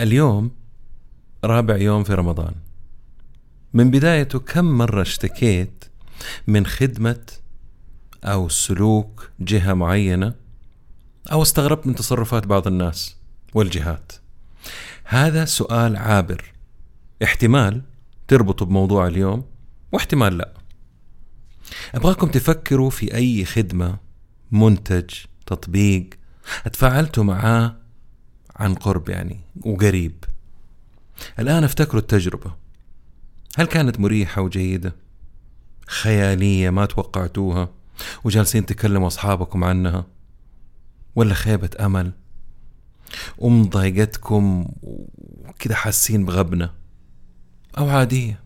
اليوم رابع يوم في رمضان. من بدايته كم مرة اشتكيت من خدمة أو سلوك جهة معينة أو استغربت من تصرفات بعض الناس والجهات؟ هذا سؤال عابر. احتمال تربطوا بموضوع اليوم واحتمال لا. أبغاكم تفكروا في أي خدمة منتج تطبيق تفاعلتوا معاه عن قرب يعني وقريب. الآن افتكروا التجربة. هل كانت مريحة وجيدة؟ خيالية ما توقعتوها؟ وجالسين تكلموا أصحابكم عنها؟ ولا خيبة أمل؟ ومضايقتكم وكذا حاسين بغبنة؟ أو عادية؟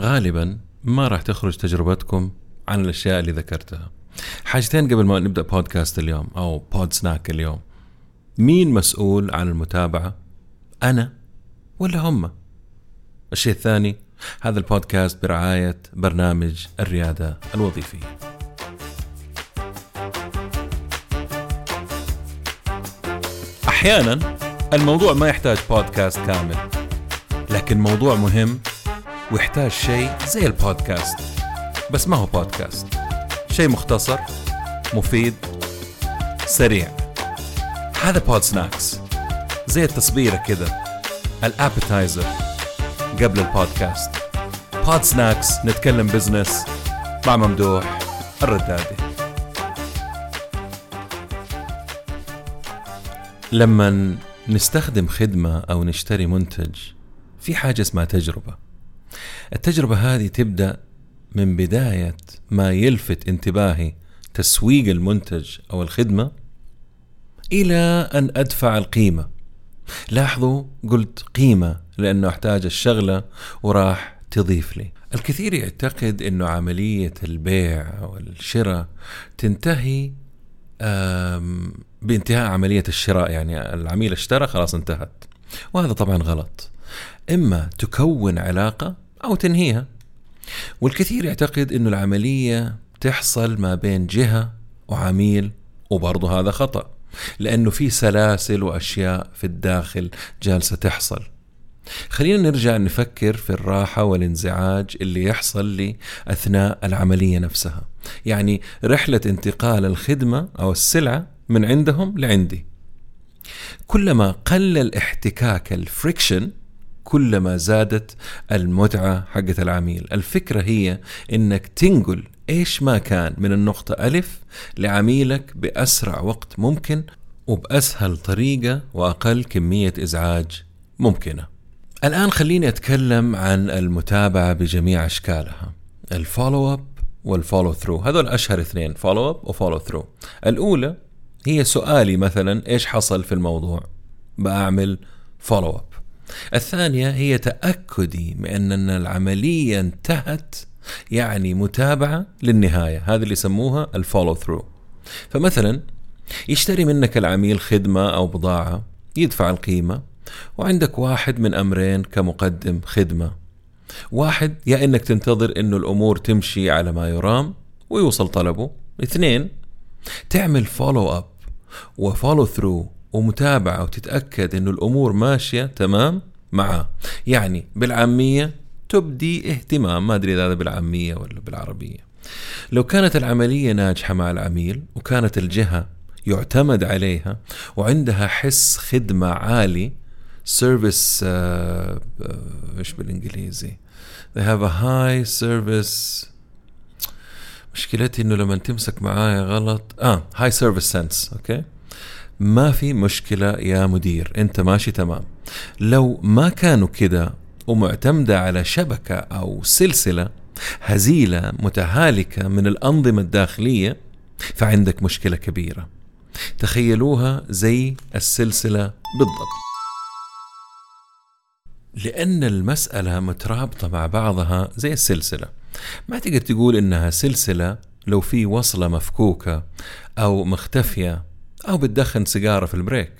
غالبا ما راح تخرج تجربتكم عن الأشياء اللي ذكرتها. حاجتين قبل ما نبدأ بودكاست اليوم أو بود سناك اليوم. مين مسؤول عن المتابعة؟ أنا ولا هم؟ الشيء الثاني هذا البودكاست برعاية برنامج الريادة الوظيفية أحيانا الموضوع ما يحتاج بودكاست كامل لكن موضوع مهم ويحتاج شيء زي البودكاست. بس ما هو بودكاست. شيء مختصر مفيد سريع. هذا Pod Snacks زي التصبيرة كذا ال appetizer. قبل البودكاست. Pod Snacks نتكلم بزنس مع ممدوح الردادي. لما نستخدم خدمة أو نشتري منتج في حاجة اسمها تجربة. التجربة هذه تبدأ من بداية ما يلفت انتباهي تسويق المنتج أو الخدمة إلى أن أدفع القيمة. لاحظوا قلت قيمة لأنه أحتاج الشغلة وراح تضيف لي. الكثير يعتقد أنه عملية البيع والشراء تنتهي بانتهاء عملية الشراء يعني العميل اشترى خلاص انتهت. وهذا طبعا غلط. إما تكون علاقة أو تنهيها. والكثير يعتقد أنه العملية تحصل ما بين جهة وعميل وبرضه هذا خطأ. لأنه في سلاسل وأشياء في الداخل جالسة تحصل. خلينا نرجع نفكر في الراحة والانزعاج اللي يحصل لي أثناء العملية نفسها. يعني رحلة انتقال الخدمة أو السلعة من عندهم لعندي. كلما قل الاحتكاك الفريكشن كلما زادت المتعة حقت العميل. الفكرة هي إنك تنقل إيش ما كان من النقطة ألف لعميلك بأسرع وقت ممكن وبأسهل طريقة وأقل كمية إزعاج ممكنة. الآن خليني أتكلم عن المتابعة بجميع أشكالها. ال follow up وال follow through. هذول أشهر اثنين follow up و follow through. الأولى هي سؤالي مثلا إيش حصل في الموضوع؟ بأعمل follow up. الثانية هي تأكدي من أن العملية انتهت يعني متابعة للنهاية. هذا اللي يسموها ال follow through فمثلا يشتري منك العميل خدمة أو بضاعة يدفع القيمة وعندك واحد من أمرين كمقدم خدمة. واحد يا إنك تنتظر إنه الأمور تمشي على ما يرام ويوصل طلبه. اثنين تعمل follow up و follow through ومتابعة وتتأكد إنه الأمور ماشية تمام معاه يعني بالعامية تبدي اهتمام ما أدري إذا هذا بالعامية ولا بالعربية. لو كانت العملية ناجحة مع العميل وكانت الجهة يعتمد عليها وعندها حس خدمة عالي service uh, uh, إيش بالإنجليزي؟ they have a high service. مشكلتي إنه لما تمسك معايا غلط. آه high service sense okay؟ ما في مشكلة يا مدير أنت ماشي تمام. لو ما كانوا كده ومعتمدة على شبكة أو سلسلة هزيلة متهالكة من الأنظمة الداخلية فعندك مشكلة كبيرة. تخيلوها زي السلسلة بالضبط. لأن المسألة مترابطة مع بعضها زي السلسلة. ما تقدر تقول إنها سلسلة لو في وصلة مفكوكة أو مختفية أو بتدخن سيجارة في ال break.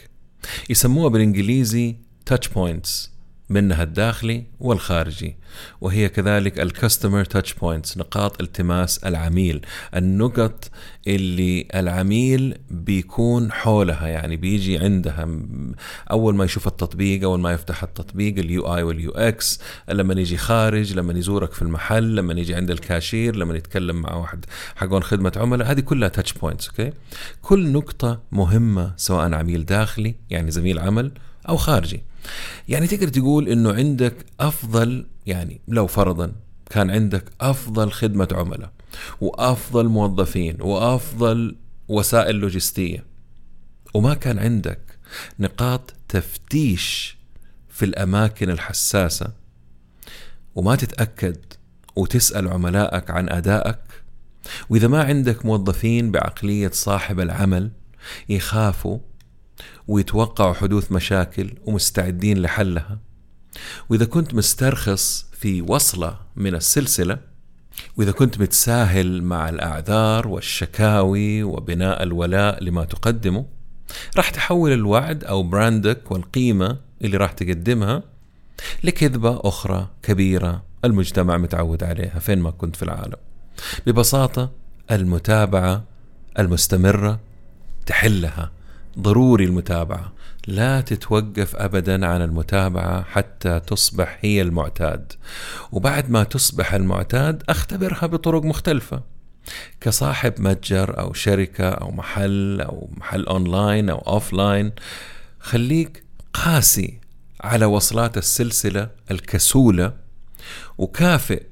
يسموها بالإنجليزي touch points. منها الداخلي والخارجي وهي كذلك ال customer touch points نقاط التماس العميل النقط اللي العميل بيكون حولها يعني بيجي عندها. أول ما يشوف التطبيق أول ما يفتح التطبيق ال UI وال UX لما يجي خارج لما يزورك في المحل لما يجي عند الكاشير لما يتكلم مع واحد حقون خدمة عملاء هذه كلها touch points okay كل نقطة مهمة سواء عميل داخلي يعني زميل عمل أو خارجي. يعني تقدر تقول إنه عندك أفضل يعني لو فرضا كان عندك أفضل خدمة عملاء وأفضل موظفين وأفضل وسائل لوجستية وما كان عندك نقاط تفتيش في الأماكن الحساسة وما تتأكد وتسأل عملائك عن أدائك وإذا ما عندك موظفين بعقلية صاحب العمل يخافوا ويتوقعوا حدوث مشاكل ومستعدين لحلها. وإذا كنت مسترخص في وصلة من السلسلة وإذا كنت متساهل مع الأعذار والشكاوي وبناء الولاء لما تقدمه راح تحول الوعد أو براندك والقيمة اللي راح تقدمها لكذبة أخرى كبيرة المجتمع متعود عليها فين ما كنت في العالم. ببساطة المتابعة المستمرة تحلها. ضروري المتابعة. لا تتوقف ابدا عن المتابعة حتى تصبح هي المعتاد. وبعد ما تصبح المعتاد أختبرها بطرق مختلفة. كصاحب متجر أو شركة أو محل أو محل أونلاين أو offline خليك قاسي على وصلات السلسلة الكسولة وكافئ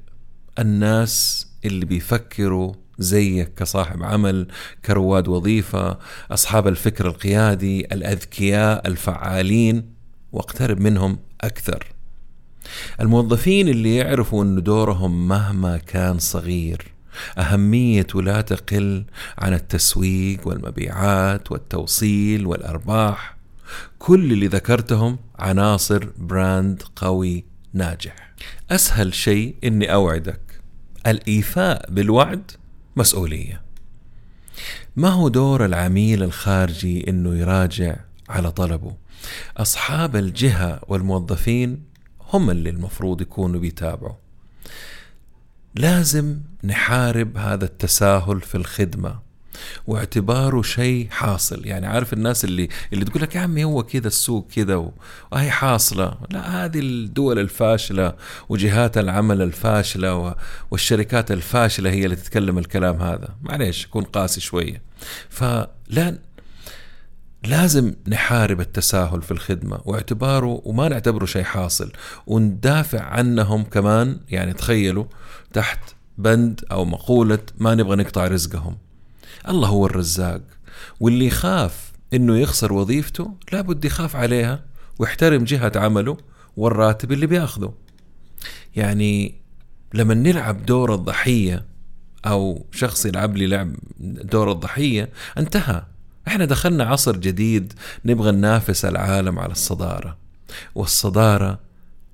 الناس اللي بيفكروا زيك كصاحب عمل كرواد وظيفة أصحاب الفكر القيادي الأذكياء الفعالين واقترب منهم أكثر. الموظفين اللي يعرفوا أن دورهم مهما كان صغير أهميته لا تقل عن التسويق والمبيعات والتوصيل والأرباح. كل اللي ذكرتهم عناصر براند قوي ناجح. أسهل شيء أني أوعدك الإيفاء بالوعد مسؤولية. ما هو دور العميل الخارجي إنه يراجع على طلبه؟ أصحاب الجهة والموظفين هم اللي المفروض يكونوا بيتابعوا. لازم نحارب هذا التساهل في الخدمة. واعتباره شيء حاصل. يعني عارف الناس اللي اللي تقول لك يا عمي هو كذا السوق كذا وهي حاصلة. لا هذه الدول الفاشلة وجهات العمل الفاشلة والشركات الفاشلة هي اللي تتكلم الكلام هذا. معليش كون قاسي شوية. فلا لازم نحارب التساهل في الخدمة. واعتباره وما نعتبره شيء حاصل. وندافع عنهم كمان يعني تخيلوا تحت بند أو مقولة ما نبغى نقطع رزقهم. الله هو الرزاق. واللي يخاف إنه يخسر وظيفته لابد يخاف عليها ويحترم جهة عمله والراتب اللي بيأخذه. يعني لما نلعب دور الضحية أو شخص يلعب لي لعب دور الضحية انتهى. إحنا دخلنا عصر جديد نبغى ننافس العالم على الصدارة. والصدارة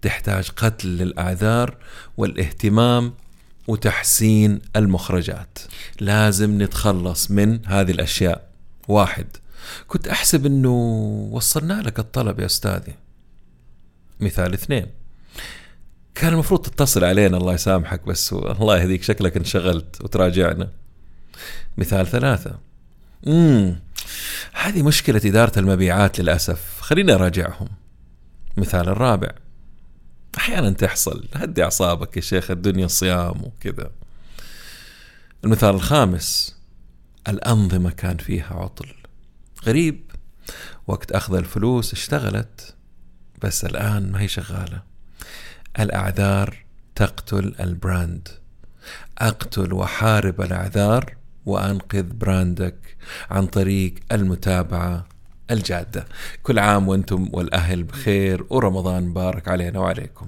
تحتاج قتل للأعذار والاهتمام وتحسين المخرجات. لازم نتخلص من هذه الأشياء. واحد كنت أحسب أنه وصلنا لك الطلب يا أستاذي. مثال اثنين كان المفروض تتصل علينا الله يسامحك بس الله يهديك شكلك انشغلت وتراجعنا. مثال ثلاثة امم هذه مشكلة إدارة المبيعات للأسف خلينا أراجعهم. مثال الرابع أحيانا تحصل هدي أعصابك يا شيخ الدنيا صيام وكذا. المثال الخامس الأنظمة كان فيها عطل. غريب وقت أخذ الفلوس اشتغلت بس الآن ما هي شغالة. الأعذار تقتل ال brand. أقتل وحارب الأعذار وأنقذ brand ك عن طريق المتابعة الجادة. كل عام وأنتم والأهل بخير ورمضان مبارك علينا وعليكم.